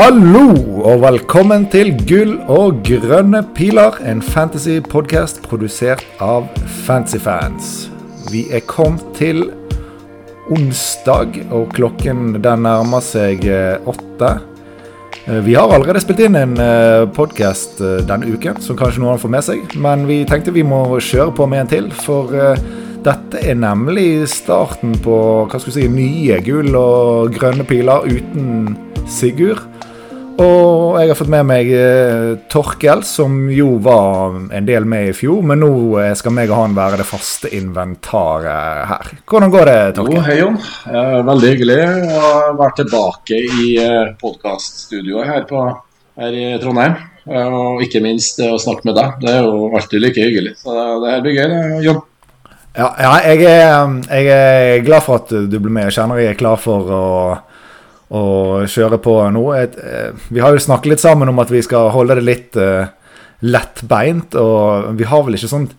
Hallo, og velkommen til Gull og grønne piler, en fantasy-podkast produsert av Fancyfans. Vi er kommet til onsdag, og klokken den nærmer seg eh, åtte. Eh, Vi har allerede spilt inn en podkast denne uken, som kanskje noen får med seg. Men vi tenkte vi må kjøre på med en til, for eh, dette er nemlig starten på hva skal vi si, nye gull og grønne piler uten Sigurd. Og jeg har fått med meg eh, Torkel, som jo var en del med i fjor. Men nå eh, skal meg og han være det faste inventaret her. Hvordan går det, Torkel? Jo, hei Jon. Eh, veldig hyggelig å være tilbake i eh, podkaststudioet her, her i Trondheim. Eh, og ikke minst å snakke med deg. Det er jo alltid like hyggelig. Så det, det her blir gøy, det, Jon. Ja, ja jeg, er, jeg er glad for at du ble med. Jeg kjenner jeg er klar for å, å kjøre på nå. Eh, vi har jo snakket litt sammen om at vi skal holde det litt uh, lettbeint. Og vi har vel ikke sånn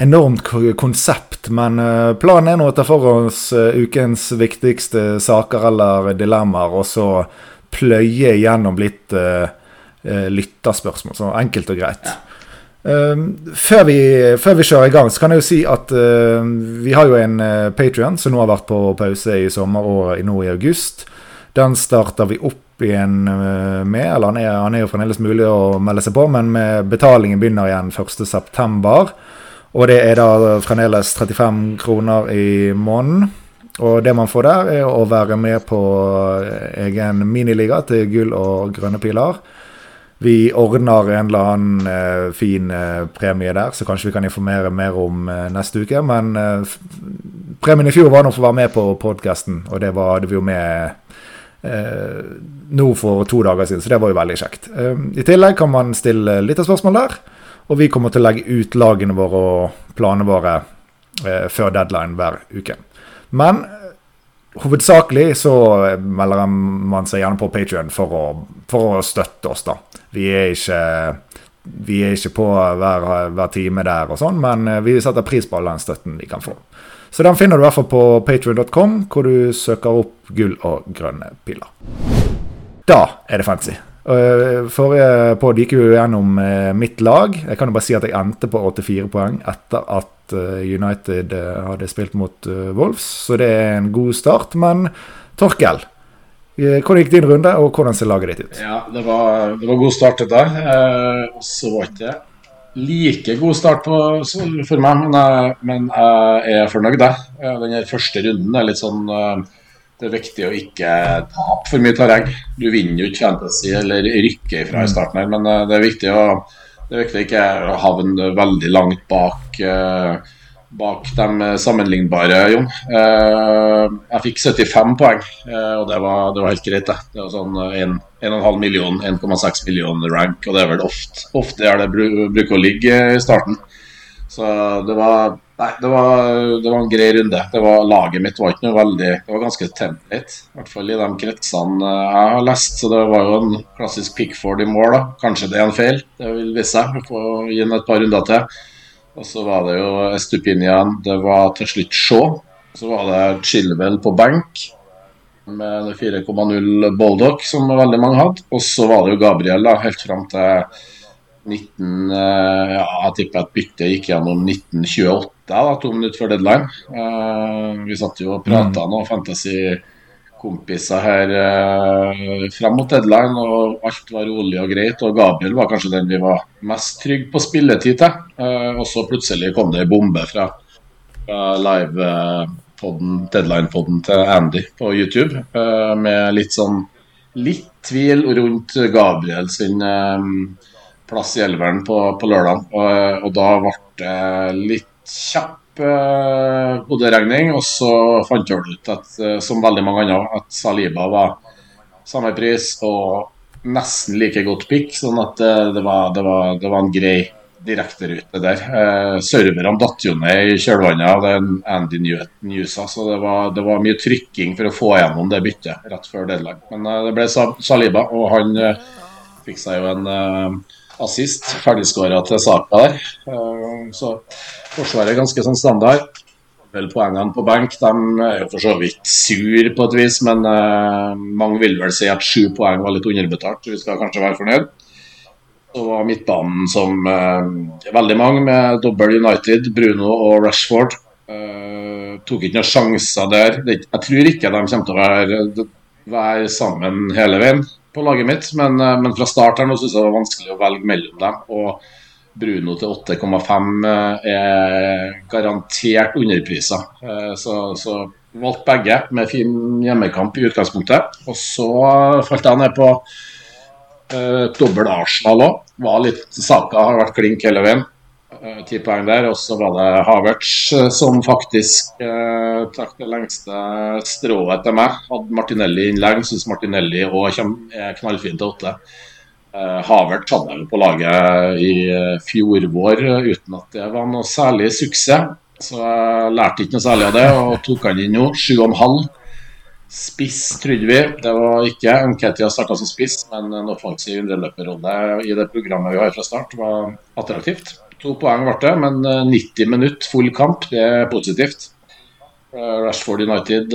enormt konsept, men eh, planen er nå å ta for oss eh, ukens viktigste saker eller dilemmaer, og så pløye gjennom litt uh, lytterspørsmål. Så enkelt og greit. Uh, før, vi, før vi kjører i gang, så kan jeg jo si at uh, vi har jo en uh, Patrion som nå har vært på pause i sommer og nå i august. Den starter vi opp igjen uh, med, eller han er, han er jo fremdeles mulig å melde seg på, men betalingen begynner igjen 1.9. Og det er da fremdeles 35 kroner i måneden. Og det man får der, er å være med på eh, egen miniliga til gull og grønne piler. Vi ordner en eller annen eh, fin eh, premie der, så kanskje vi kan informere mer om eh, neste uke. Men eh, premien i fjor var nå for å være med på podkasten, og det var, hadde vi jo med eh, nå for to dager siden, så det var jo veldig kjekt. Eh, I tillegg kan man stille litt av spørsmål der, og vi kommer til å legge ut lagene våre og planene våre eh, før deadline hver uke. Men eh, hovedsakelig så melder man seg gjerne på Patrion for, for å støtte oss, da. Vi er ikke, vi er ikke på hver, hver time der og sånn, men eh, vi setter pris på all den støtten vi kan få. Så den finner du i hvert fall på patrion.com, hvor du søker opp gull og grønne piler. Da er det fancy. Eh, Forrige pod gikk jo gjennom eh, mitt lag. Jeg kan jo bare si at jeg endte på 84 poeng etter at eh, United hadde spilt mot Wolves, så det er en god start. Men Torkel, hvordan gikk din runde, og hvordan ser laget ditt ut? Ja, det var, det var god start det der. Eh, og så var ikke like god start på, for meg, men men jeg er fornøyd. jeg. Den første runden er litt sånn eh, Det er viktig å ikke tape for mye terreng. Du vinner jo ikke Fantasy eller rykker ifra i starten her, men eh, det er viktig å det er viktig å havne veldig langt bak eh, bak de sammenlignbare, Jon. Jeg fikk 75 poeng, og det var, det var helt greit. Det Det var sånn en- 1,5 million, 1,6 million rank, og det er vel ofte, ofte der det bru, bruker å ligge i starten. Så det var Nei, det var, det var en grei runde. Det var, laget mitt var ikke noe veldig Det var ganske template, i hvert fall i de kretsene eh, jeg har lest. Så det var jo en klassisk Pickford i mål, da. Kanskje det er en feil, det vil vise seg. Vi får gi den et par runder til. Og så var det jo Estupinian, det var til slutt Shaw. Så var det Chilwell på benk med 4,0 Boldock, som veldig mange hadde. Og så var det jo Gabriel da, helt fram til 19 eh, Ja, jeg tipper at byttet gikk gjennom 1928, da, to minutter før deadline. Uh, vi satt jo og prata nå, fantasy-kompiser her uh, fram mot deadline, og alt var rolig og greit. Og Gabriel var kanskje den vi var mest trygge på spilletid til. Uh, og så plutselig kom det ei bombe fra, fra live-podden, deadline-podden til Andy på YouTube, eh, med litt sånn litt tvil rundt Gabriel sin eh, plass i elveren på, på lørdag. Og, og da ble det litt kjapp eh, hoderegning, og så fant jeg ut at, eh, som veldig mange andre, at Saliba var samme pris og nesten like godt pick, sånn at det, det, var, det, var, det var en grei direkterute der. Eh, serverne datt jo ned i kjølvannet av den Andy Newton-newsa, så det var, det var mye trykking for å få gjennom det byttet rett før deadline. Men eh, det ble Saliba, og han eh, fikk seg jo en eh, assist, ferdigskåra til Saka der. Så forsvaret er ganske sånn standard. vel poengene på benk. De er jo for så vidt sur på et vis, men mange vil vel si at sju poeng var litt underbetalt. så Vi skal kanskje være fornøyd. Så var midtbanen som eh, veldig mange, med dobbel United, Bruno og Rashford. Eh, tok ikke noen sjanser der. Jeg tror ikke de kommer til å være, være sammen hele veien på laget mitt, men, men fra start her nå syns jeg det var vanskelig å velge mellom dem. og Bruno til 8,5 eh, er garantert underprisa. Eh, så, så valgte begge med fin hjemmekamp i utgangspunktet. Og så falt jeg ned på uh, dobbel Arsenal òg. Var litt Saka har vært klink hele veien. Ti uh, poeng der. Og så var det Havertz som faktisk uh, trakk det lengste strået til meg. Hadde Martinelli innlegg. Syns Martinelli òg er knallfin til åtte. Uh, Havert hadde jeg på laget i uh, fjor vår uh, uten at det var noe særlig suksess. Så jeg lærte ikke noe særlig av det og tok han inn nå. 7,5. Spiss, trodde vi. Det var ikke Nketia starta som spiss, men en offensiv indreløperrolle i det programmet vi har fra start, var attraktivt. To poeng ble det, men 90 minutt full kamp, det er positivt. Rashford United,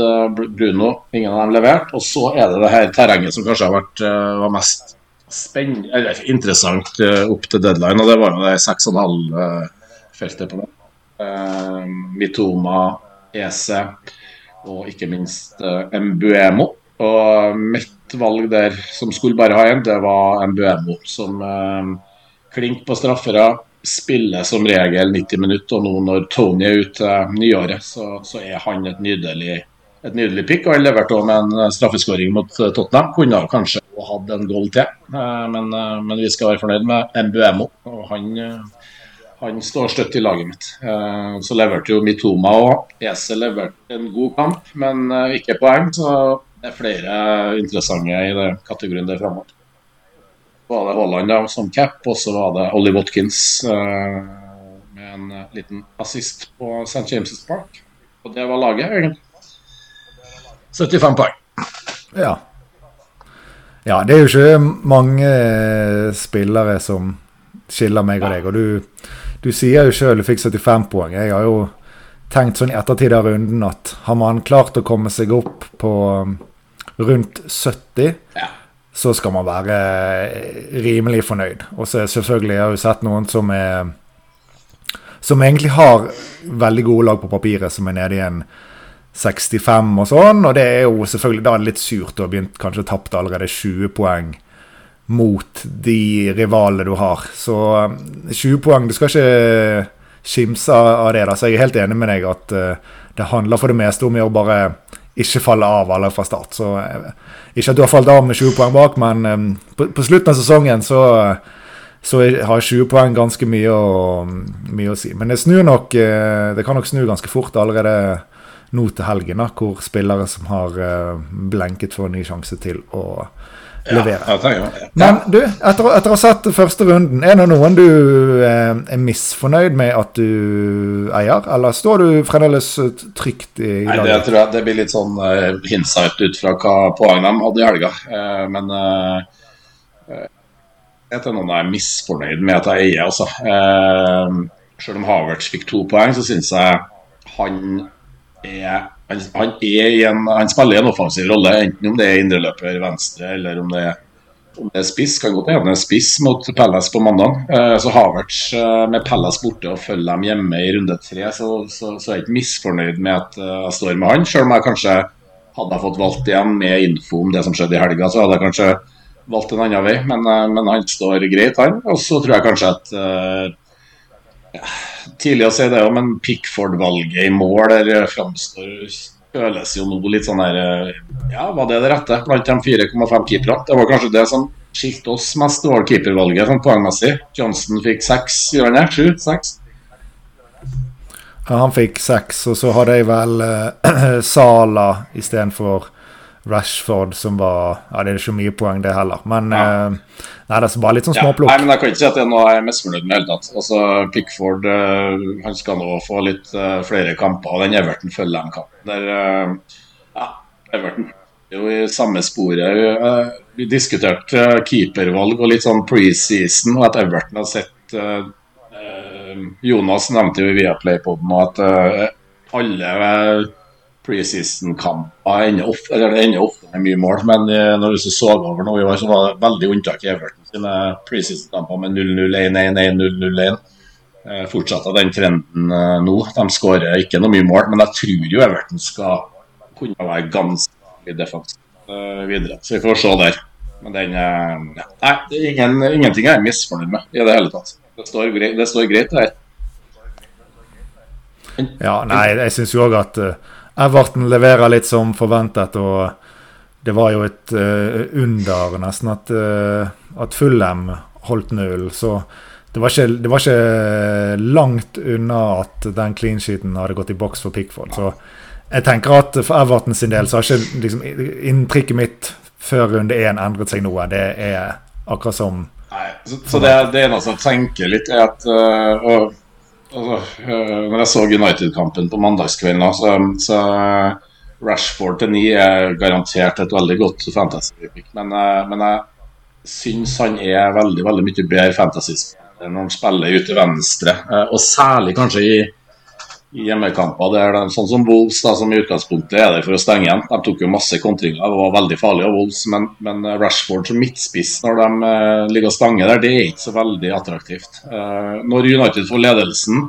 Bruno, ingen av dem levert. Og så er det det her terrenget som kanskje har vært var mest spennende, eller interessant opp til deadline, og det var jo det 6,5-feltet på det. Mitoma, Ese og ikke minst uh, Mbuemo. Og mitt valg der som skulle bare ha én, det var Mbuemo, som uh, klink på straffere. Spiller som regel 90 minutter, og nå når Tony er ute nyåret, så, så er han et nydelig et nydelig pick. Og han leverte òg med en straffeskåring mot Tottenham. Kunne kanskje hatt en goal til. Eh, men, eh, men, vi skal være fornøyd med Mbuemo. og han, eh, han står støtt i laget mitt. Så leverte jo Mitoma òg. Ese leverte en god kamp, men ikke poeng. Så det er flere interessante i den kategorien der framover. Så var det Haaland da, som cap, og så var det Ollie Watkins med en liten assist på St. James' Park. Og det var laget, egentlig. 75 poeng. Ja. Ja, det er jo ikke mange eh, spillere som skiller meg og deg. Og du, du sier jo sjøl du fikk 75 poeng. Jeg har jo tenkt sånn i ettertid av runden at har man klart å komme seg opp på um, rundt 70, ja. så skal man være rimelig fornøyd. Og så selvfølgelig jeg har jeg sett noen som er Som egentlig har veldig gode lag på papiret, som er nede i en 65 og sånn. Og det er jo selvfølgelig da litt surt å ha begynt kanskje tapt allerede 20 poeng mot de rivalene du har. Så 20 poeng Du skal ikke skimse av det. da, Så jeg er helt enig med deg at uh, det handler for det meste om å bare ikke falle av alle fra start. Så uh, Ikke at du har falt av med 20 poeng bak, men um, på, på, slutten av sesongen så, så har 20 poeng ganske mye å, mye å si. Men det snur nok uh, Det kan nok snu ganske fort allerede nå til helgen, da, hvor spillere som har uh, blenket, får en ny sjanse til å levere. Ja. Men du, etter, etter, å ha sett første runden, er det noen du eh, er misfornøyd med at du eier, eller står du fremdeles trygt i laget? Nei, det tror jeg det blir litt sånn uh, insight ut fra hva poeng de hadde i helga. Uh, men uh, jeg tror noen er misfornøyd med at jeg eier, altså. Uh, selv om Havertz fikk to poeng, så syns jeg han er han, han, en, han, spiller en offensiv rolle, enten om det er indreløper venstre eller om det er, om det er spiss. Kan godt hende spiss mot Pelles på mandag. Eh, så Havertz eh, med Pelles borte og følger dem hjemme i runde tre, så, så, så, er jeg ikke misfornøyd med at uh, jeg står med han. Selv om jeg kanskje hadde jeg fått valgt igjen med info om det som skjedde i helga, så hadde jeg kanskje valgt en annen vei. Men, uh, men han står greit, han. Og så tror jeg kanskje at uh, tidlig å si det, men Pickford-valget i mål der framstår føles jo nå litt sånn her eh, Ja, var det det rette blant de 4,5 keeperne? Det var kanskje det som skilte oss mest, det var keepervalget sånn poengmessig. Johnson fikk seks, gjør han det? Sju? Seks? Ja, han fikk seks, og så hadde jeg vel uh, Sala istedenfor Rashford som var Ja, det er ikke mye poeng, det heller. Men ja. uh, nei, det er bare litt sånn småplukk. Ja, nei, men jeg kan ikke si at jeg er misfornøyd med i hele tatt. Altså, Pickford uh, han skal nå få litt uh, flere kamper, og den Everton følger dem kampen. Der, ja, Everton er jo i samme sporet. vi diskuterte keepervalg og litt sånn preseason, og at Everton har sett Jonas nevnte jo i Viaplay-poden at alle preseason-kamper ender, of, ender ofte med mye mål. Men når du så over nå så var det veldig unntak i Everton sine preseason-kamper med 0-0, 1-1, 0-0-1. Fortsatt av den trenden nå. De skårer ikke noe mye mål, men jeg tror jo Everton skal kunne være ganske defensivt videre. Så vi får se der. Men den Nei, det er ingen, ingenting jeg er misfornøyd med i det hele tatt. Det står, greit, det står greit, det. Ja, nei, jeg syns jo òg at uh, Everton leverer litt som forventet. Og det var jo et uh, under nesten at, uh, at Fulham holdt null. Så det var, ikke, det var, ikke, langt unna at den clean sheeten hadde gått i boks for Pickford. Så jeg tenker at for Everton sin del så har ikke liksom, inntrykket mitt før runde én endret seg noe. Det er akkurat som Nei, så, så det, det eneste jeg tenker litt, er at uh, altså, uh, Når jeg så United-kampen på mandagskvelden, så, så Rashford til 9 er garantert et veldig godt fantasy-pick. Men, men, jeg syns han er veldig veldig mye bedre fantasy når han spiller ute venstre. og særlig kanskje i hjemmekamper. Er sånn som Wolves, da, som i utgangspunktet er der for å stenge igjen. De tok jo masse kontringer, det var veldig farlig av Wolves. Men, men, Rashford som midtspiss når de uh, ligger og stanger der, det er ikke så veldig attraktivt. Uh, når United får ledelsen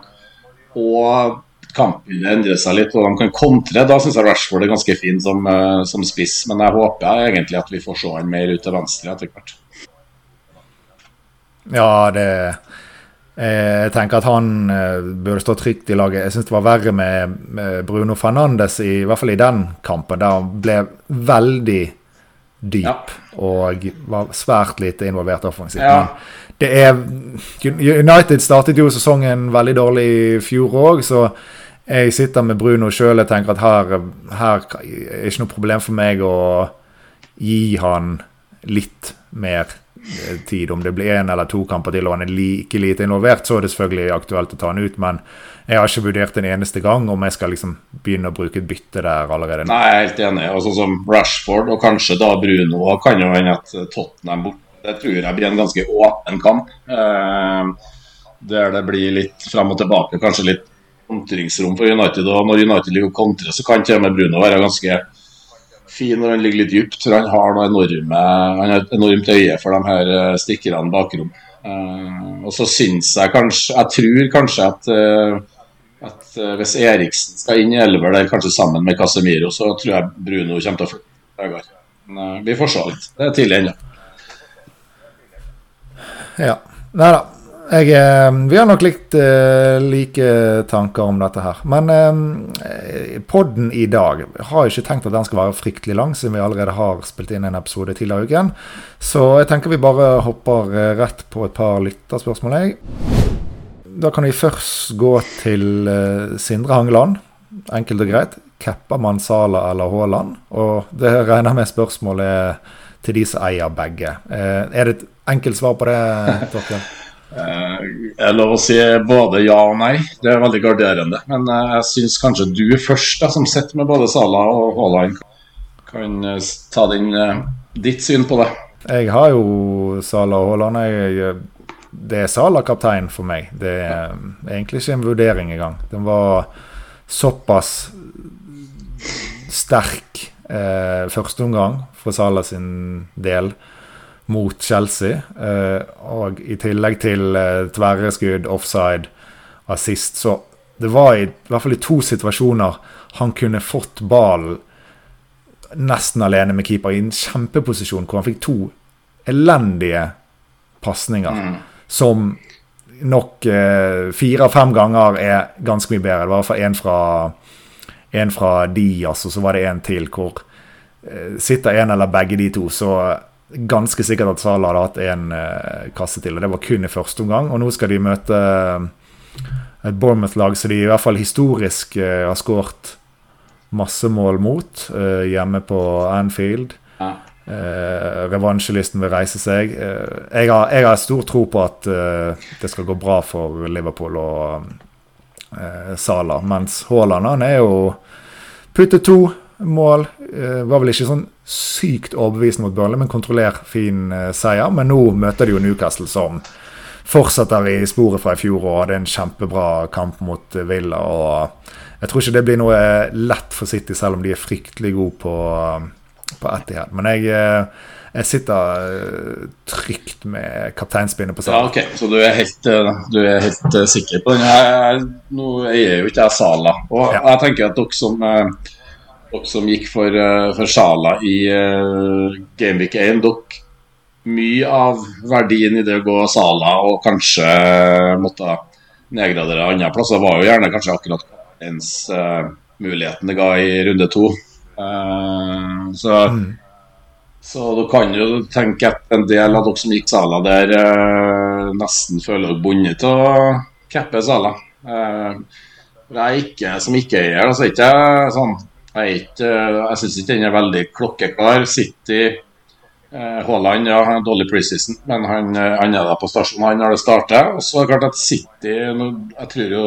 og kampbildet endrer seg litt og de kan kontre, da syns jeg Rashford er ganske fin som, uh, som, spiss. Men jeg håper egentlig at vi får se han mer ut til venstre etter hvert. Ja, det Eh, jeg tenker at han eh, burde stå trygt i laget. Jeg syns det var verre med, Bruno Fernandes, i, i, hvert fall i den kampen, der han ble veldig dyp ja. og var svært lite involvert offensivt. Ja. det er United startet jo sesongen veldig dårlig i fjor òg, så jeg sitter med Bruno sjøl og tenker at her, her er ikke noe problem for meg å gi han litt mer tid. Om det blir én eller to kamper til og han er like lite involvert, så er det selvfølgelig aktuelt å ta han ut. Men jeg har ikke vurdert en eneste gang om jeg skal liksom begynne å bruke et bytte der allerede. Nei, jeg er helt enig. Og sånn som Rashford og kanskje da Bruno kan jo hende at Tottenham borte. Det tror jeg blir en ganske åpen kamp. Eh, der det blir litt fram og tilbake, kanskje litt kontringsrom for United. Og når United ligger og kontrer, så kan til og med Bruno være ganske fin når han ligger litt dypt. For han har noe enorme, han har et enormt øye for de her eh, stikkerne bakrom. Uh, og så syns jeg kanskje Jeg tror kanskje at, uh, at uh, hvis Eriksen skal inn i elver der, kanskje sammen med Casemiro, så tror jeg Bruno kommer til å flytte. Men vi får se litt. Det er tidlig ennå. Ja. Nei da. Jeg, eh, vi har nok likt uh, like tanker om dette her. Men uh, podden i dag har ikke tenkt at den skal være fryktelig lang, siden vi allerede har spilt inn en episode tidligere i uken. Så jeg tenker vi bare hopper rett på et par lytterspørsmål, jeg. Da kan vi først gå til Sindre Hangeland. Enkelt og greit. Capper man Sala eller Haaland? Og det regner med spørsmålet til de som eier begge. er det et enkelt svar på det, Torkel? Eh, jeg lov å si både ja og nei. Det er veldig garderende. Men eh, jeg syns kanskje du først, da, som sitter med både Sala og Haaland, kan eh, ta din, ditt syn på det. Jeg har jo Sala og Haaland. Det er Sala kaptein for meg. Det er egentlig ikke en vurdering engang. Den var såpass sterk eh, første omgang for Sala sin del mot Chelsea. Eh, og i tillegg til eh, tverreskudd, offside, assist, så det var i, i hvert fall i to situasjoner han kunne fått ballen nesten alene med keeper i en kjempeposisjon hvor han fikk to elendige pasninger mm. som nok eh, fire av fem ganger er ganske mye bedre. Det var i hvert fall én fra, en fra Diaz, og så var det en til hvor eh, sitter en eller begge de to, så ganske sikkert at Sala hadde hatt én eh, kasse til. og Det var kun i første omgang. Og nå skal de møte eh, et Bournemouth-lag som de i hvert fall historisk eh, har skåret masse mål mot, eh, hjemme på Anfield. Ja. Eh, revansjelisten vil reise seg. Eh, jeg har, jeg, har, stor tro på at det skal gå bra for Liverpool og Sala, Mens Haaland han er jo puttet to mål. var vel ikke sånn sykt overbevisende mot Burnley, men kontroller fin uh, seier. Men nå møter de jo Newcastle, som fortsetter i sporet fra i fjor og hadde en kjempebra kamp mot Villa. og jeg tror ikke det blir noe lett for City, selv om de er fryktelig gode på, på Etihad. Men jeg, eh, jeg sitter eh, trygt med kapteinspinnet på Ja, ok, Så du er helt, eh, du er helt eh, sikker på den? Jeg, nå eier jo ikke jeg Sala. Og Ja. jeg tenker at dere som, eh, som gikk for, eh, for Sala i uh, Gameweek 1, dere mye av verdien i det å gå Sala og kanskje måtte nedgradere andre plasser, var jo gjerne kanskje akkurat ens uh, muligheten det ga i runde to. Uh, så så du kan jo tenke at en del av dere som gikk Sala der, uh, nesten føler dere bundet til å cappe Sala. Uh, jeg er ikke, som ikke-eier, så er ikke sånn Jeg, ikke, jeg syns ikke den er veldig klokkeklar. City eh, Haaland ja, har dårlig preseason, men han, eh, han er der på stasjonen han når det starter. Og så er det klart at City Jeg tror jo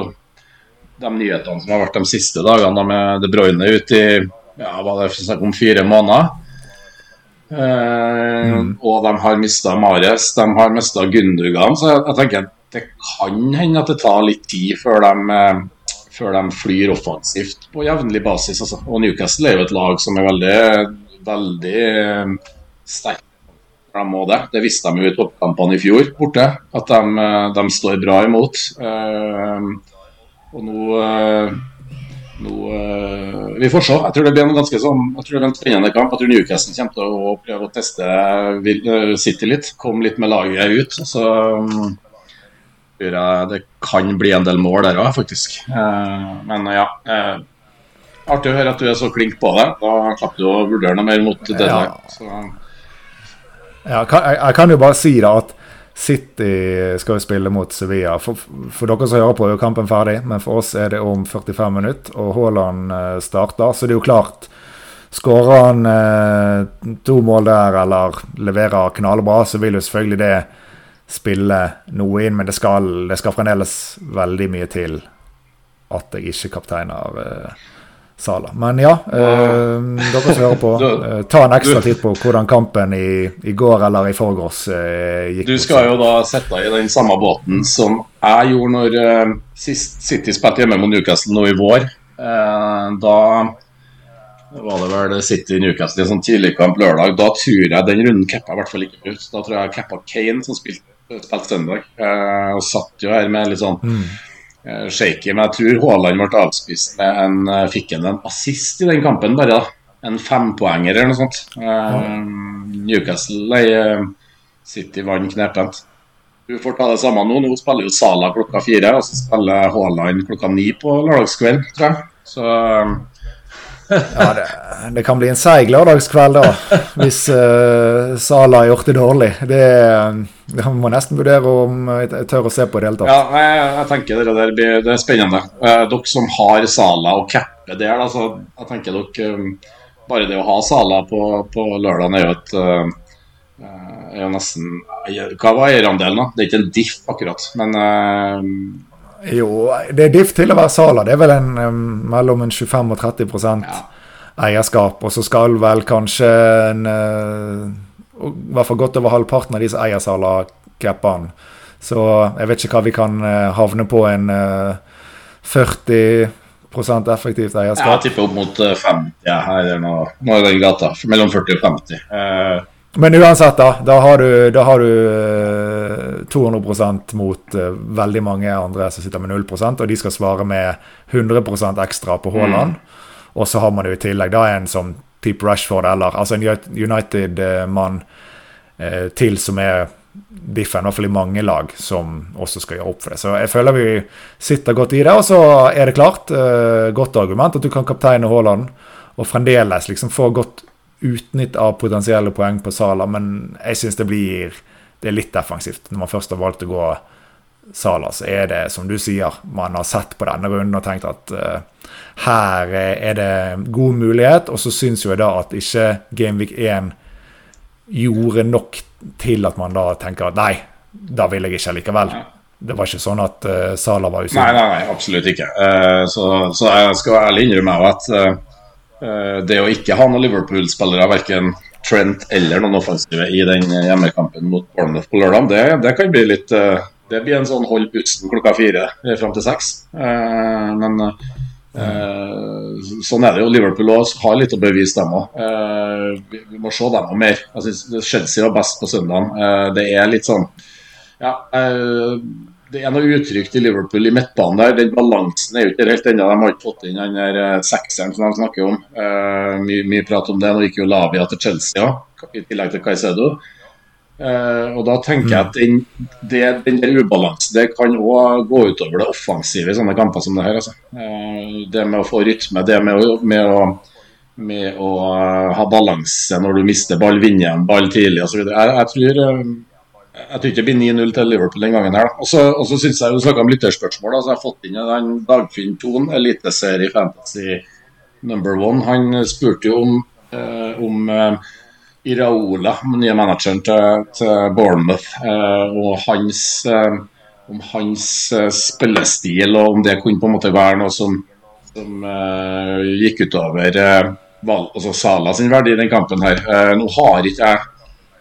de nyhetene som har vært de siste dagene, med De Bruyne ute i ja, var det snakk om fire måneder. Eh, Og de har mista Mares, de har mista Gundergan. Så jeg, jeg tenker det kan hende at det tar litt tid før de, eh, før de flyr offensivt på jevnlig basis. Altså. Og Newcastle er jo et lag som er veldig, veldig eh, sterkt. De må det. Det visste de jo i toppkampene i fjor borte, at de, eh, de står bra imot. Eh, og nå nå, vi får se. Jeg tror det blir en ganske sånn, jeg tror det blir en spennende kamp. Jeg tror Newcastle kommer til å prøve å teste City litt. Komme litt med laget ut. Så tror jeg det kan bli en del mål der òg, faktisk. Eh, men ja. Eh, artig å høre at du er så klink på det. Da slapp du å vurdere noe mer mot. Så, Ja, jeg, jeg kan jo bare si da at City skal jo spille mot Sevilla. For, for dere som hører på, er jo kampen ferdig, men for oss er det om 45 minutter, og Haaland eh, starter. Så det er jo klart Skårer han eh, to mål der, eller leverer knallbra, så vil jo selvfølgelig det spille noe inn, men det skal, det skal fremdeles veldig mye til at jeg ikke kapteiner uh, Sala. Men ja, uh, dere som hører på, uh, ta en ekstra titt på hvordan kampen i, i går eller i forgårs eh, gikk. Du skal jo da sette deg i den samme båten som jeg gjorde når sist City spilte hjemme mot Newcastle nå i vår. Da var det vel City Newcastle i en sånn tidligkamp lørdag. Da tror jeg den runden cappa i hvert fall ikke ut. Da tror jeg cappa Kane, som spilte, spilte søndag. Eh, og satt jo her med litt sånn eh, shaky. Men jeg tror Haaland ble avspist med en eh, Fikk han en assist i den kampen, bare. da En fempoenger eller noe sånt. Eh, Newcastle nei, eh, City vant knepent. Du får ta det samme nå. Nå spiller jo Sala klokka fire, og så spiller Haaland klokka ni på lørdagskveld, tror jeg. Så eh, Ja, det, det kan bli en seig lørdagskveld da, hvis uh, Sala har gjort det dårlig. Det, det må nesten vurdere om jeg, tør å se på i det hele tatt. Ja, jeg, jeg tenker det der blir det er spennende. Uh, dere som har Sala og capper der, altså, jeg tenker dere um, Bare det å ha Sala på, på lørdagen er jo et uh, er jo nesten Hva var eierandelen, da? Det er ikke en diff, akkurat, men Jo, det er diff til å være Sala. Det er vel en, um, mellom en 25 og 30 Ja. eierskap. Og så skal vel kanskje en uh, I hvert fall godt over halvparten av de som eier Sala, cappe han. Så jeg vet ikke hva vi kan uh, havne på en uh, 40% effektivt jeg eierskap. tipper opp mot eh, 50 ja, her er noe, noe i den gata. Mellom 40 og 50. Eh, Men uansett, da. Da har du, da har du eh, 200% mot eh, veldig mange andre som sitter med 0% og de skal svare med 100% ekstra på Haaland. Og så har man jo i tillegg da en som type Rashford eller altså en United-mann eh, til som er diffen, i hvert fall i mange lag, som også skal gjøre opp for det. Så jeg føler vi sitter godt i det. Og så er det klart, eh, godt argument at du kan kapteine Haaland og fremdeles liksom få godt utnytt av potensielle poeng på Sala, men jeg syns det blir det er litt defensivt. Når man først har valgt å gå Sala, så er det som du sier, man har sett på denne runden og tenkt at uh, her er det god mulighet, og så syns jo jeg da at ikke Gameweek 1 gjorde nok til at man da tenker at nei, da vil jeg ikke likevel. Det var ikke sånn at uh, Sala var Nei, usynlig. nei, nei, absolutt ikke. Uh, så, så jeg skal ærlig innrømme at eh, eh, det å ikke ha noen Liverpool-spillere, verken Trent eller noen offensive i den hjemmekampen mot Bournemouth på lørdag, det, det kan bli litt eh, Det blir en sånn hold pusten klokka fire eh, fram til seks. Eh, men eh, sånn er det jo. Liverpool også har litt å bevise, dem òg. Vi, må se dem mer. Jeg synes Chelsea var best på søndag. Det er litt sånn Ja, det er noe utrygt i Liverpool i midtbanen der. Den balansen er jo ikke helt ennå. De har ikke fått inn den der sekseren som de snakker om. mye, mye prat om det. Nå gikk jo Lavia til Chelsea i tillegg til Caicedo. Uh, og da tenker jeg at den, det, den der ubalansen det kan òg gå utover det offensive i sånne kamper som det her. Altså. Uh, det med å få rytme, det med å, med å, med å uh, ha balanse når du mister ball, vinner igjen ball tidlig osv. Jeg, jeg, tror, jeg tror ikke det blir 9-0 til Liverpool den gangen her. Og så syns jeg du snakka om lytterspørsmål. Altså, jeg har fått inn den Dagfinn Thon, eliteserie fantasy number one. Han spurte jo om, om Iraola, nye manageren til, til Bournemouth, eh, og hans, eh, om hans eh, spillestil, og om det kunne på en måte være noe som, som gikk utover altså Sala sin verdi i den kampen her. nå har ikke jeg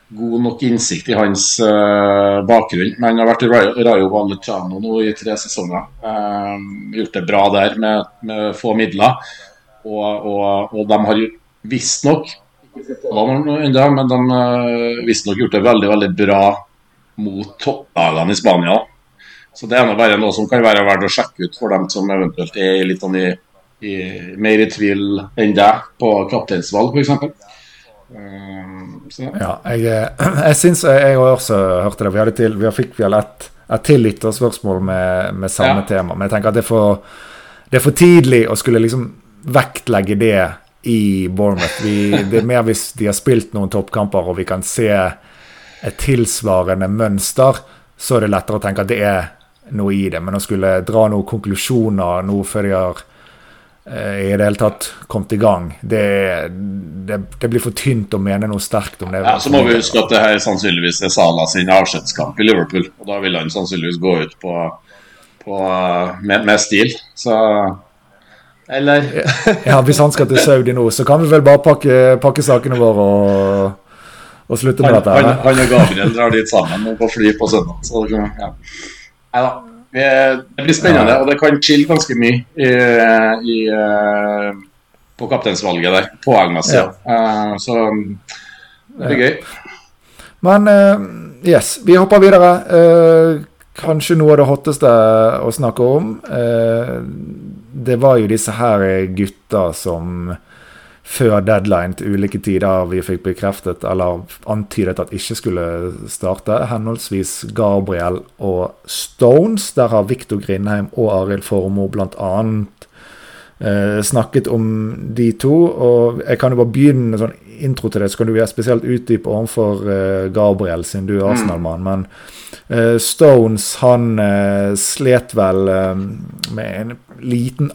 god nok innsikt i hans uh, bakgrunn. Men han har vært i Rayo Vallecano nå i tre sesonger. Uh, gjort det bra der med, med få midler. Og, og, og de har visstnok men de uh, visstnok gjort det veldig veldig bra mot topplagene i Spania. Så det er bare noe som kan være verdt å sjekke ut for dem som eventuelt er litt sånn i, i, mer i tvil enn deg på kapteinsvalg, f.eks. Um, ja, jeg, jeg syns jeg, jeg også hørte det. Vi, hadde til, vi fikk vel et, et til lytterspørsmål med, med samme ja. tema. Men jeg tenker at det er, for, det er for tidlig å skulle liksom vektlegge det i Bournemouth. Vi, det er mer hvis de har spilt noen toppkamper og vi kan se et tilsvarende mønster, så er det lettere å tenke at det er noe i det. Men å skulle dra noen konklusjoner nå før de har eh, i det hele tatt kommet i gang, det, det, det, blir for tynt å mene noe sterkt om det. Ja, Så må vi huske at det her sannsynligvis er Sala sin avskjedskamp i Liverpool. Og da vil han sannsynligvis gå ut på, på med, med stil. Så eller? ja, Hvis han skal til Saudi nå, så kan vi vel bare pakke, pakke sakene våre og, og slutte med han, dette. Han, han, og Gabriel drar dit sammen på fly på søndag. Så ja. Neida. Det blir spennende, og det kan chille ganske mye i, i, eh, på kapteinsvalget der, poengmessig. Ja. Uh, så det blir gøy. Men uh, yes, vi hopper videre. Kanskje noe av det hotteste å snakke om. Eh, det var jo disse her gutta som før deadline til ulike tider vi fikk bekreftet eller antydet at ikke skulle starte. Henholdsvis Gabriel og Stones. Der har Viktor Grindheim og Arild Formoe bl.a. Eh, snakket om de to. Og jeg kan jo bare begynne med sånn intro til det, så kan du være spesielt utdype overfor eh, Gabriel, siden du er mm. Arsenal-mann. men eh, Stones han uh, slet vel uh, med en liten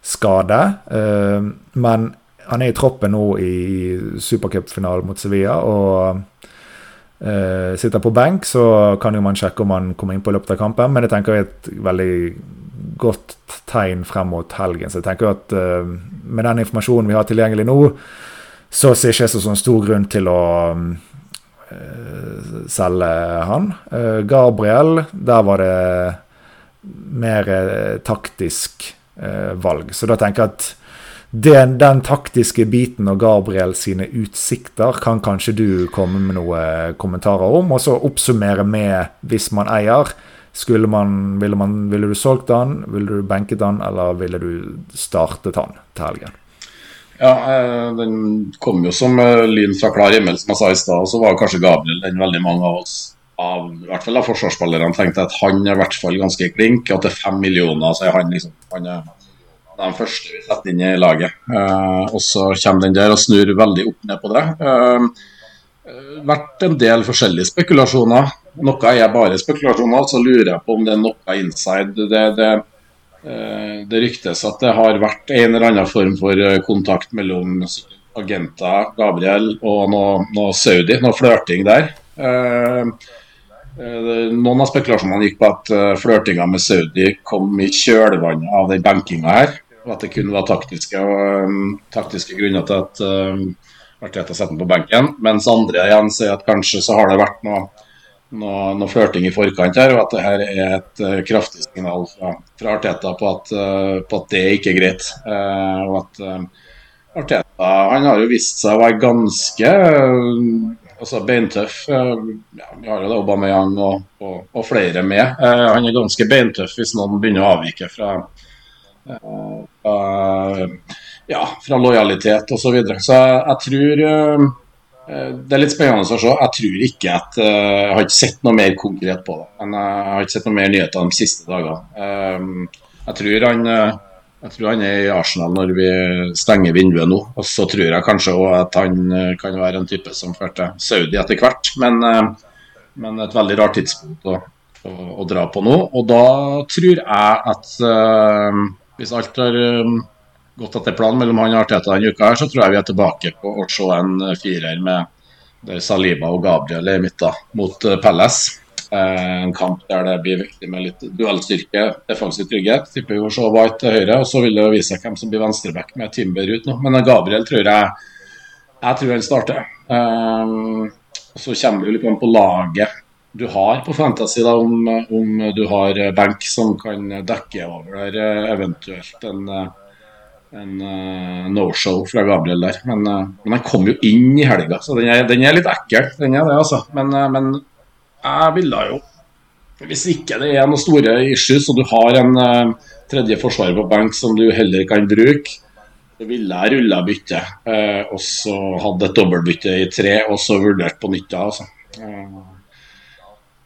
abduktorskade. men han er i troppen nå i supercupfinalen mot Sevilla og sitter på benk. Så kan jo man sjekke om han kommer inn på løpet av kampen, men jeg tenker det er et veldig godt tegn frem mot helgen. Så jeg tenker at med den informasjonen vi har tilgjengelig nå, så ser jeg ikke så sånn stor grunn til å Eh, selge han. Eh, Gabriel, der var det mer eh, taktisk valg. Så da tenker jeg at den, den, taktiske biten og Gabriel sine utsikter kan kanskje du komme med noen kommentarer om, og så oppsummere med hvis man eier. Skulle man, ville, man, ville du solgt han, ville du benket han, eller ville du startet han til helgen? Ja, eh, den kom jo som eh, lyn fra klar himmel, som jeg sa i stad. Så var kanskje Gabriel den veldig mange av oss, av, i hvert fall av forsvarsspillerne, tenkte at han er i hvert fall ganske klink. Det er fem millioner, så er han liksom han er den første vi setter inn i laget. Eh, og så kommer den der og snur veldig opp ned på det. Eh, vært en del forskjellige spekulasjoner. Noe er bare spekulasjoner, så lurer jeg på om det er noe inside. Det, det, Eh, det ryktes at det har vært en eller annen form for eh, kontakt mellom agenter, Gabriel og noe, noe Saudi, noe flørting der. Eh, noen av spekulasjonene gikk på at flørtinga med Saudi kom i kjølvannet av den benkinga her. Og at det kun var taktiske, taktiske grunner til at um, Arteta setter den på benken. Mens andre igjen sier at kanskje så har det vært noe noe, noe flørting i forkant her, og at det her er et uh, kraftig signal fra, fra Arteta på at, uh, på at, det ikke er greit. Uh, og at Arteta han har jo vist seg å være ganske altså beintøff. Ja, vi har jo da Aubameyang og, og, og flere med. han er ganske beintøff hvis noen begynner å avvike fra, fra, ja, fra lojalitet osv. Så, videre. så jeg, jeg tror Eh, det er litt spennende å se. Jeg tror ikke at eh, Jeg har ikke sett noe mer konkret på det. Men jeg har ikke sett noe mer nyheter de siste dagene. Eh, jeg tror han jeg tror han er i Arsenal når vi stenger vinduet nå. Og så tror jeg kanskje òg at han kan være en type som fører til Saudi etter hvert. Men, men, et veldig rart tidspunkt å, å, å, dra på nå. Og da tror jeg at uh, hvis alt har gått etter planen mellom han og Arteta denne uka, her, så tror jeg vi er tilbake på å se en eh, firer med Saliba og Gabriel i midten mot. Eh, en kamp der det blir viktig med litt duellstyrke, defensiv trygghet. Tipper vi se White til høyre, og så vil det vise seg hvem som blir venstreback med Timber ut nå. Men Gabriel tror jeg jeg tror han starter. Um, så kommer det litt an på laget du har på Fantasy, da, om, om du har benk som kan dekke over der eventuelt en en no-show fra Gabriel der. Men, men, han kom jo inn i helga, så den er, den er litt ekkel. Den er det, altså. Men, men jeg ville jo Hvis ikke det er noen store issues, og du har en tredje forsvarer på benk som du heller kan bruke, så ville jeg rulla byttet. og så hadde et dobbeltbytte i tre, og så vurdert på nytt altså.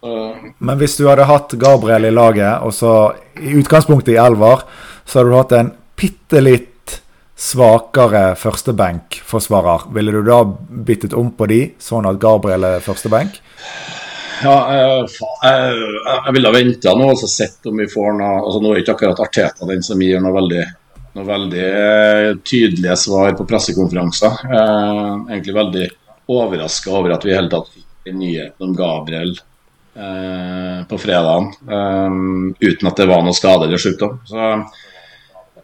Men hvis du hadde hatt Gabriel i laget, og så i utgangspunktet i elver, så hadde du hatt en bitte litt svakere førstebenkforsvarer, ville du da byttet om på de, sånn at Gabriel er førstebenk? Ja, jeg, jeg, jeg ville venta nå og sett om vi får noe altså Nå er ikke akkurat Arteta den som gir noe veldig, noe veldig eh, tydelige svar på pressekonferanser. Eh, egentlig veldig overraska over at vi i hele tatt fikk en nyhet om Gabriel eh, på fredagen eh, uten at det var noe skade eller sykdom. Så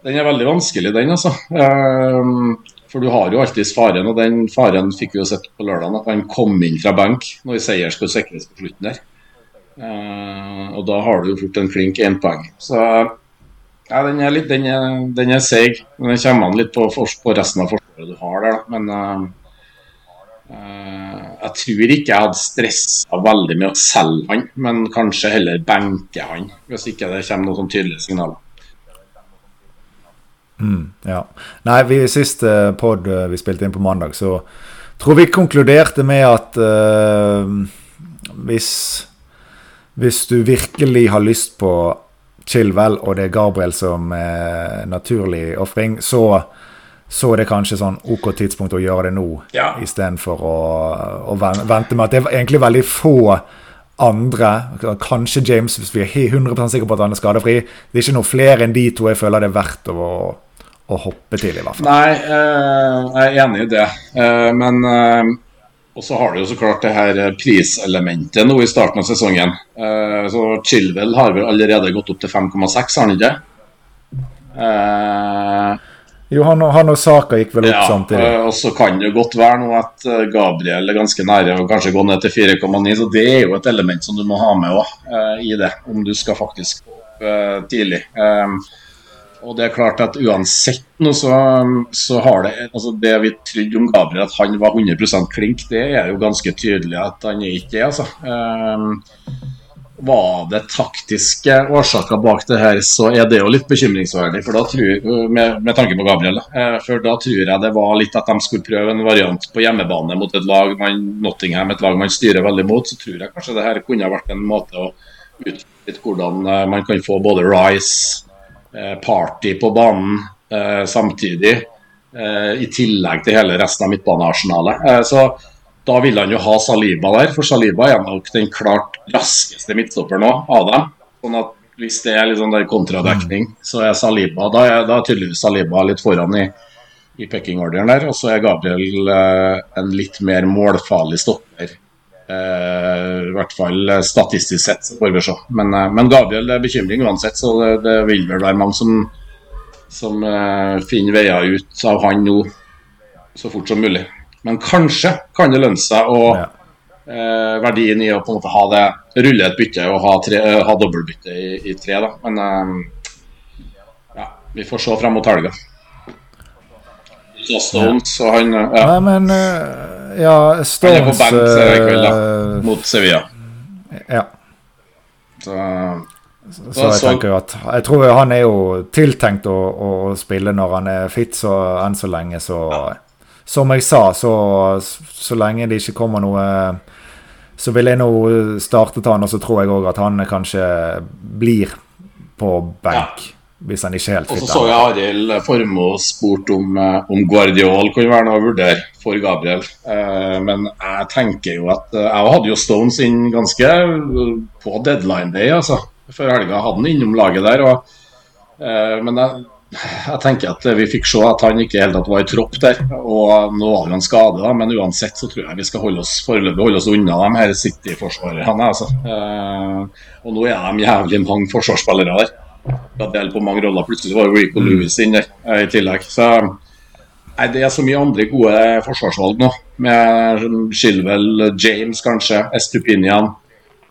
den er veldig vanskelig, den, altså. For du har jo alltids faren, og den faren fikk vi jo sett på lørdag, at han kom inn fra benk når seier skulle sikres på slutten der. Uh, og da har du jo fort en klink énpoeng. Så ja, den er litt den er, den er seig. Den kommer an litt på, på, resten av forsvaret du har der, da. Men uh, uh, jeg tror ikke jeg hadde stressa veldig med å selge han, men kanskje heller benke han, hvis ikke det kommer noen sånn tydelige signaler. Mm, ja. Nei, vi siste pod eh, vi spilte inn på mandag, så tror vi konkluderte med at uh, hvis, hvis du virkelig har lyst på Chilwell, og det er Gabriel som er naturlig ofring, så, så det kanskje sånn OK tidspunkt å gjøre det nå, ja. istedenfor å, å vente med at det er egentlig veldig få andre, kanskje James, hvis vi er 100% sikre på at han er skadefri. Det er ikke noe flere enn de to jeg føler det er verdt å å hoppe til, i hvert fall. Nei, eh, jeg er enig i det. Eh, men eh, og så har du jo så klart det her priselementet nå i starten av sesongen. Så Chilwell har vel allerede gått opp til 5,6, har han ikke? Jo, han og, han og Saka gikk vel opp ja, samtidig. Og så kan det jo godt være nå at Gabriel er ganske nære og kanskje gå ned til 4,9. Så det er jo et element som du må ha med også, i det, om du skal faktisk opp tidlig. Og det er klart at uansett nå så, så har det altså Det vi trodde om Gabriel, at han var 100% klink, det er jo ganske tydelig at han er ikke det, altså. Um, var det taktiske årsaker bak det her, så er det jo litt bekymringsverdig. for da tror, med, med tanke på Gabriel. Uh, for da tror jeg det var litt at de skulle prøve en variant på hjemmebane mot et lag man, Nottingham, et lag man styrer veldig mot. Så tror jeg kanskje det her kunne vært en måte å utvikle hvordan uh, man kan få både Rice Eh, party på banen eh, samtidig. Eh, I tillegg til hele resten av midtbanearsenalet. så da vil han jo ha Saliba der, for Saliba er nok den klart raskeste midtstopperen av dem. Sånn at hvis det er litt sånn der kontradekning, så er Saliba Da er, da er tydeligvis Saliba litt foran i, i pekingorderen der. Og så er Gabriel eh, en litt mer målfarlig stopper Eh, I hvert fall statistisk sett, så får vi se. Men, eh, men Gabriel det er bekymring uansett, så det, det vil vel være mange som, som uh, finner veier ut av han nå så fort som mulig. Men kanskje kan det lønne seg å ja. eh, verdien i å på en måte ha det rulle et bytte og ha, tre, eh, ha dobbeltbytte i, i, tre. da, Men eh, ja, vi får se frem mot helga. Stones så han ja. Nei, men ja, Stones Han er på bank i kveld, da, mot Sevilla. Ja. Så så jeg tenker jo at Jeg tror han er jo tiltenkt å, å spille når han er fit, så enn så lenge så Som jeg sa, så, så lenge det ikke kommer noe Så vil jeg nå starte til han, og så tror jeg òg at han kanskje blir på benk. Ja. Hvis han ikke helt. Og så så jeg Arild Formoe spurt om, eh, om Guardiol kunne være noe å vurdere for Gabriel. Eh, men jeg tenker jo at eh, Jeg hadde jo Stones inn ganske på deadline day, altså før helga. Hadde han innom laget der. Og, men jeg, jeg, tenker at vi fikk se at han ikke helt tatt var i tropp der. Og nå var han skade, da, men uansett så tror jeg vi skal holde oss foreløpig holde oss unna de her City-forsvarerne. Altså. Og nå er de jævlig mange forsvarsspillere der. Da deler på mange roller. Plutselig var Rico Lewis inn eh, i tillegg. Så nei, det er så mye andre gode forsvarsvalg nå. Med Shilwell, James kanskje, Estupinian.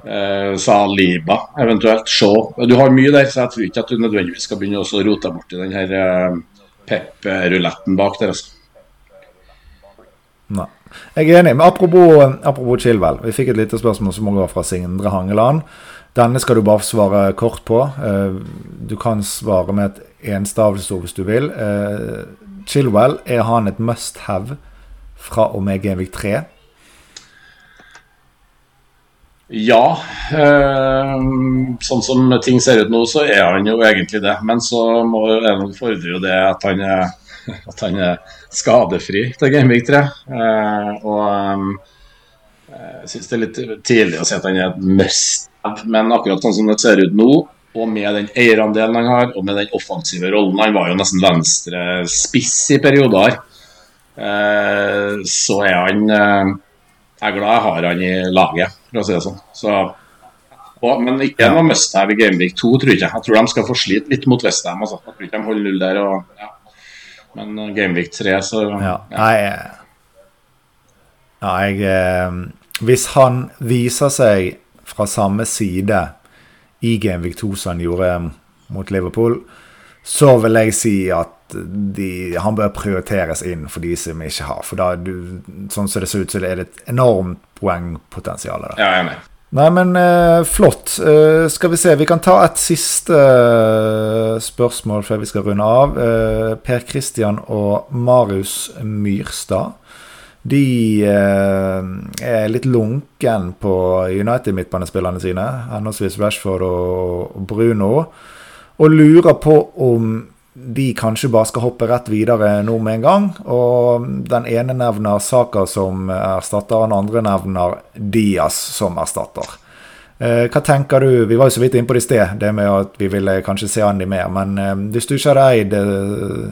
Eh, Saliba eventuelt. Shaw. Du har mye der, så jeg tror ikke at du nødvendigvis skal begynne å rote deg bort i den her eh, pep-ruletten bak der. altså. Nei. Jeg er enig. men Apropos, apropos Chilwell. Vi fikk et lite spørsmål som går fra Sindre Hangeland. Denne skal du bare svare kort på. Eh, du kan svare med et enstavelsesord hvis du vil. Eh, Chilwell, er han et must have fra og med Genvik 3? Ja. Øh, sånn som ting ser ut nå, så er han jo egentlig det. Men så må, fordrer jo det at han er, at han er skadefri til Gamevik 3. Uh, og jeg syns det er litt tidlig å si at han er et must men akkurat sånn som det ser ut nå, og med den eierandelen han har, og med den offensive rollen Han var jo nesten venstre spiss i perioder. Uh, så er han uh, Jeg er glad jeg har han i laget for å si det sånn. Så, og, men ikke noe must have i Gameweek 2, tror jeg. Jeg tror de skal få slite litt mot Westham. Altså. Jeg tror ikke de holder null der. Og, ja. Men uh, Gameweek 3, så Ja, Nei, ja, jeg eh, Hvis han viser seg fra samme side i Genvik 2 som han gjorde mot Liverpool, så vil jeg si at de, han bør prioriteres inn for de som ikke har. For da, du, sånn som det ser ut, så er det et enormt poengpotensial der. Ja, jeg er med. Nei, men uh, flott. Uh, skal vi se, vi kan ta et siste uh, spørsmål før vi skal runde av. per Christian og Marius Myrstad. De er litt lunken på United-midtbanespillerne sine, henholdsvis Rashford og Bruno, og lurer på om de kanskje bare skal hoppe rett videre nå med en gang. Og den ene nevner Saka som erstatter, den andre nevner Diaz som erstatter. Eh, hva tenker du? Vi var jo så vidt inne på det i sted, det med at vi ville kanskje se Andy mer. Men eh, hvis du ikke hadde eid eh,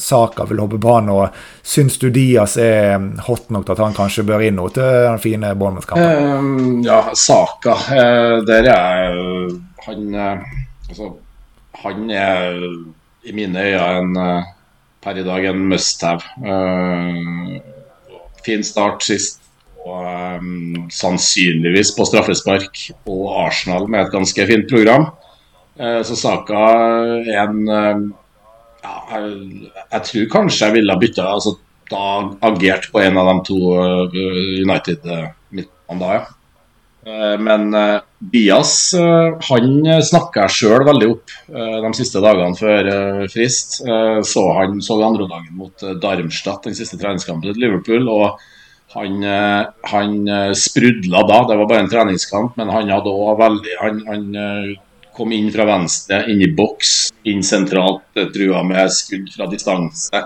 Saka, vil hoppe banen, og syns du Diaz er hot nok til at han kanskje bør inn nå til den fine Bournemouth-kampen? Um, ja, Saka. Der er han Altså, han er i mine øyne per i dag en must have. Fin start sist, um, sannsynligvis på straffespark og Arsenal med et ganske fint program. Uh, så Saka en uh, ja, jeg, jeg, tror kanskje jeg ville ha bytta altså, da agert på en av de to United-midtbanene da, ja. Eh, men Bias eh, eh, han snakka jeg sjøl veldig opp de siste dagene før frist. Så han så andre dagen mot Darmstadt, den siste treningskampen til Liverpool. og han, han sprudla da, det var bare en treningskamp, men han hadde òg veldig han, han kom inn fra venstre, inn i boks, inn sentralt, trua med skudd fra distanse.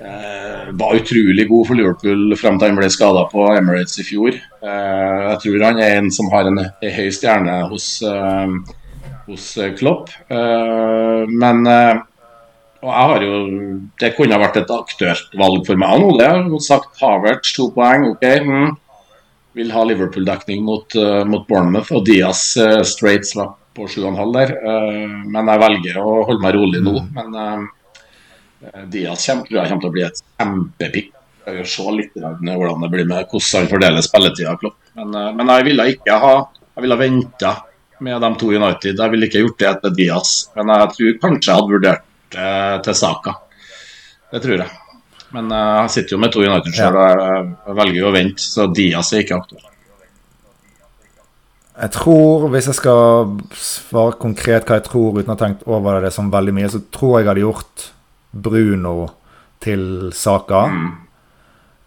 Eh, var utrolig god for Liverpool frem til han ble skada på Emirates i fjor. Eh, jeg tror han er en som har en, høy stjerne hos, eh, hos Klopp. Eh, men eh, og jeg har jo, Det kunne ha vært et aktuelt valg for meg nå. Det har sagt Havertz, to poeng. ok, mm. Vil ha Liverpool-dekning mot, uh, mot, Bournemouth og Diaz uh, straight slapp på 7,5 der. Uh, men jeg velger å holde meg rolig nå. Men Eh, Diaz kommer, tror jeg kommer til å bli et kjempepick. Jeg vil se litt hvordan det blir med hvordan han fordeler spilletida. Men, men jeg ville ikke ha Jeg ville venta med de to United. Jeg ville ikke gjort det etter Diaz. Men jeg tror kanskje jeg hadde vurdert det til Saka. Det tror jeg. Men han jeg sitter jo med to United sjøl, og jeg velger jo å vente, så Diaz er ikke aktuell. Jeg tror, hvis jeg skal svare konkret hva jeg tror uten å ha tenkt over det som veldig mye, så tror jeg jeg hadde gjort Bruno til Saka. Mm.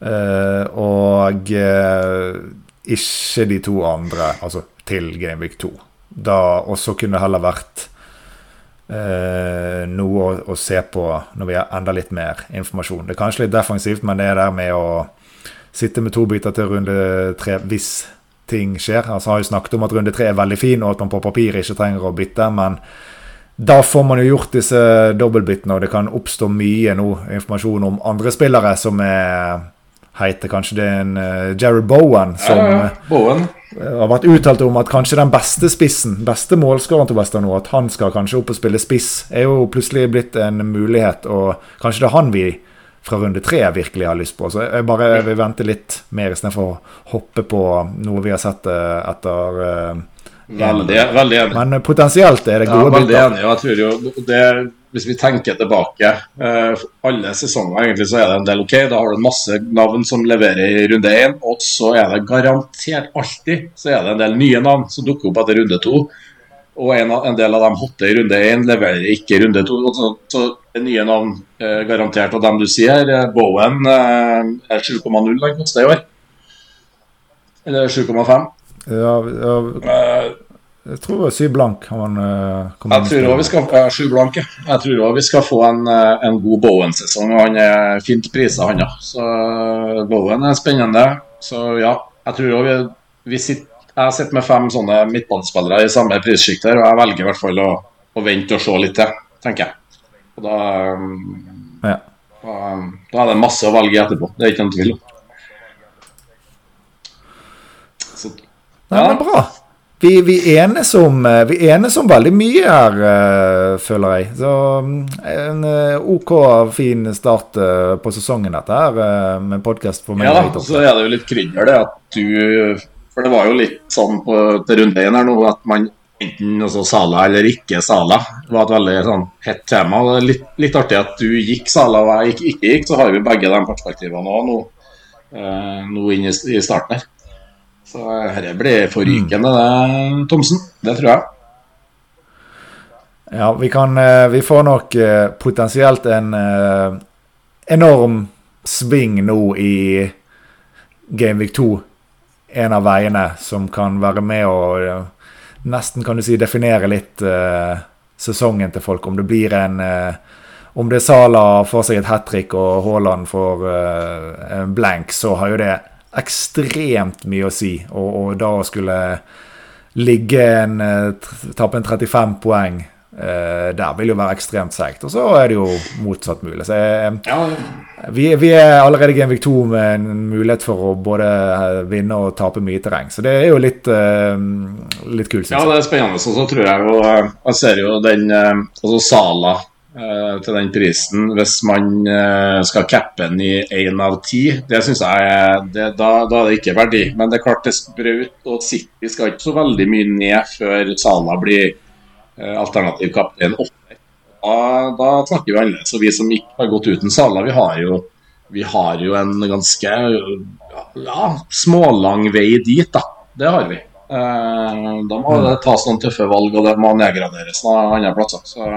Uh, og uh, ikke de to andre, altså til Gameweek 2. Da også kunne det heller vært uh, noe å, å, se på når vi har enda litt mer informasjon. Det er kanskje litt defensivt, men det er der med å sitte med to biter til runde tre hvis ting skjer. Altså, han har jo snakket om at runde tre er veldig fin, og at man på papir ikke trenger å bytte. Men da får man jo gjort disse dobbeltbyttene, og det kan oppstå mye nå informasjon om andre spillere som er heite. Kanskje det en uh, Jared Bowen som ja, ja. Bowen. Uh, har vært uttalt om at kanskje den beste spissen, beste målskåreren til Western nå, at han skal kanskje opp og spille spiss, er jo plutselig blitt en mulighet. Og kanskje det er han vi fra runde tre virkelig har lyst på. Så jeg bare jeg vil vente litt mer istedenfor å hoppe på noe vi har sett uh, etter uh, Veldig, veldig enig. Men potensielt er det gode ja, veldig enig. Jeg tror jo det, Hvis vi tenker tilbake eh, alle sesonger, egentlig så er det en del ok. Da har du masse navn som leverer i runde én, og så er det garantert alltid så er det en del nye navn som dukker opp etter runde to. Og en, en, del av dem hotte i runde én, leverer ikke i runde to. Så, så nye navn eh, garantert. Og dem du sier, eh, Bowen eh, er 7,0 den koster i år. Eller 7,5. Ja, ja, eh, jeg tror det var Sy blank. Han, uh, jeg tror òg vi skal uh, Sju blank, Jeg tror også vi skal få en, en god Bowen-sesong. Han er fint prisa, han ja. Så Bowen er spennende. Så ja, jeg tror òg vi, vi sitter jeg sitter med fem sånne midtbanespillere i samme prissjikt her, og jeg velger i hvert fall å, å, vente og se litt til, tenker jeg. Og da, um, ja. da, um, da, er det masse å velge etterpå. Det er ikke noen tvil om. Så, ja. Men bra. Vi, vi, enes om, eh, vi enes om veldig mye her, uh, føler jeg. Så um, en uh, OK fin start uh, på sesongen, dette her, med podkast for meg. Ja, så er det jo litt krydder, det at du for det var jo litt sånn på til runde én her nå at man enten altså Sala eller ikke Sala var et veldig sånn hett tema. Litt, litt, artig at du gikk Sala og jeg ikke, ikke gikk, så har vi begge de perspektivene òg nå, nå, nå inn i, i, starten her. Så dette blir forrykende, det, Thomsen. Det tror jeg. Ja, vi kan eh, Vi får nok eh, potensielt en eh, enorm sving nå i Gamevik 2 en av veiene som kan være med å nesten kan du si definere litt sesongen til folk. Om det blir en Om det er Sala får seg et hat trick og Haaland får en blank, så har jo det ekstremt mye å si. Og, og da skulle ligge en Tappe en 35 poeng Uh, der vil jo være ekstremt seigt. Og så er det jo motsatt mulig. Så jeg, ja. vi, vi, er allerede i Genvik 2 med en mulighet for å både vinne og tape mye terreng. Så det er jo litt, uh, litt kult. Ja, det er spennende. Og så tror jeg jo Jeg ser jo den Altså Sala til den prisen, hvis man skal cappe den i én av ti, det syns jeg det, da, da, er det ikke verdi. Men det er klart det Braut og City skal ikke så veldig mye ned før Sala blir Eh, alternativ kaptein åtte. Da, da, snakker vi annerledes. Så vi som ikke har gått uten Sala, vi har jo, vi har jo en ganske ja, smålang vei dit, da. Det har vi. Eh, da må det tas noen tøffe valg, og det må nedgraderes noen andre plasser. Så,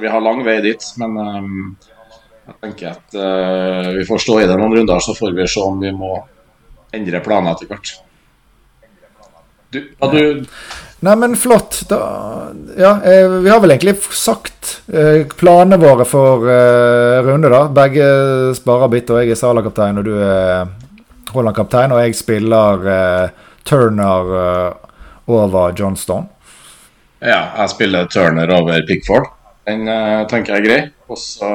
vi har lang vei dit. Men um, jeg tenker at uh, vi får stå i det noen runder, så får vi se om vi må endre planer etter hvert. Du, ja, du Nei, men flott. Da, ja, eh, vi har vel egentlig sagt eh, planene våre for eh, runde, da. Begge sparer bitt, og jeg er Sala-kaptein, og du er Haaland-kaptein. Og jeg spiller eh, Turner eh, over Johnston. Ja, jeg spiller Turner over Pickford. Den uh, tenker jeg er grei. Og så,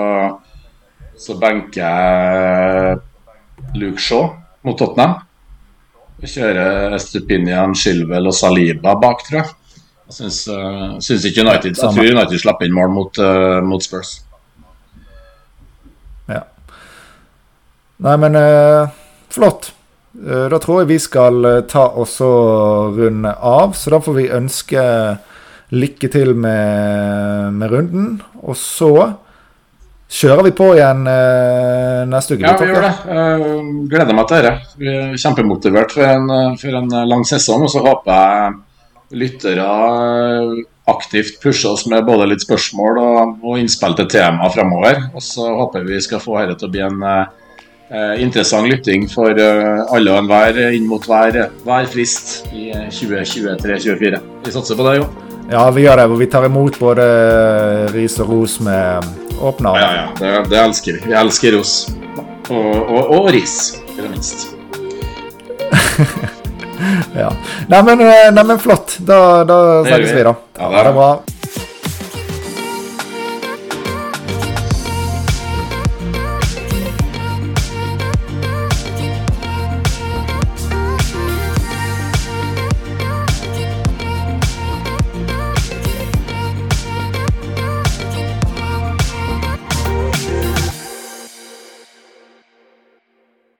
så benker jeg Luke Shaw mot Tottenham. Vi kjører Estupinian, Shilwell og Saliba bak, tror jeg. Jeg syns, uh, syns ikke United Jeg tror United slapp inn mål mot, uh, mot Spurs. Ja. Nei, men eh, flott. Eh, Da tror jeg vi skal eh, ta oss og runde av, så da får vi ønske lykke til med, med runden. Og så kjører vi på igjen uh, neste uke. Ja, vi gjør det. Uh, gleder meg til dette. Vi er kjempemotivert for en, eh, for en lang sesong. Og så håper jeg lyttere eh, aktivt pusher oss med både litt spørsmål og, og innspill til tema framover. Og så håper vi skal få dette til å bli en eh, interessant lytting for eh, alle og enhver inn mot hver, hver frist i 2023-2024. Vi satser på det, jo. Ja, vi gjør det. Hvor Vi tar imot både ris og ros med åpne Ja, armer. ja, det, det elsker vi. Vi elsker ros. Og, og, og ris, ikke minst. Ja. Nei, men, eh, nei, men flott. Da, da snakkes vi. da. Ja, det er det bra.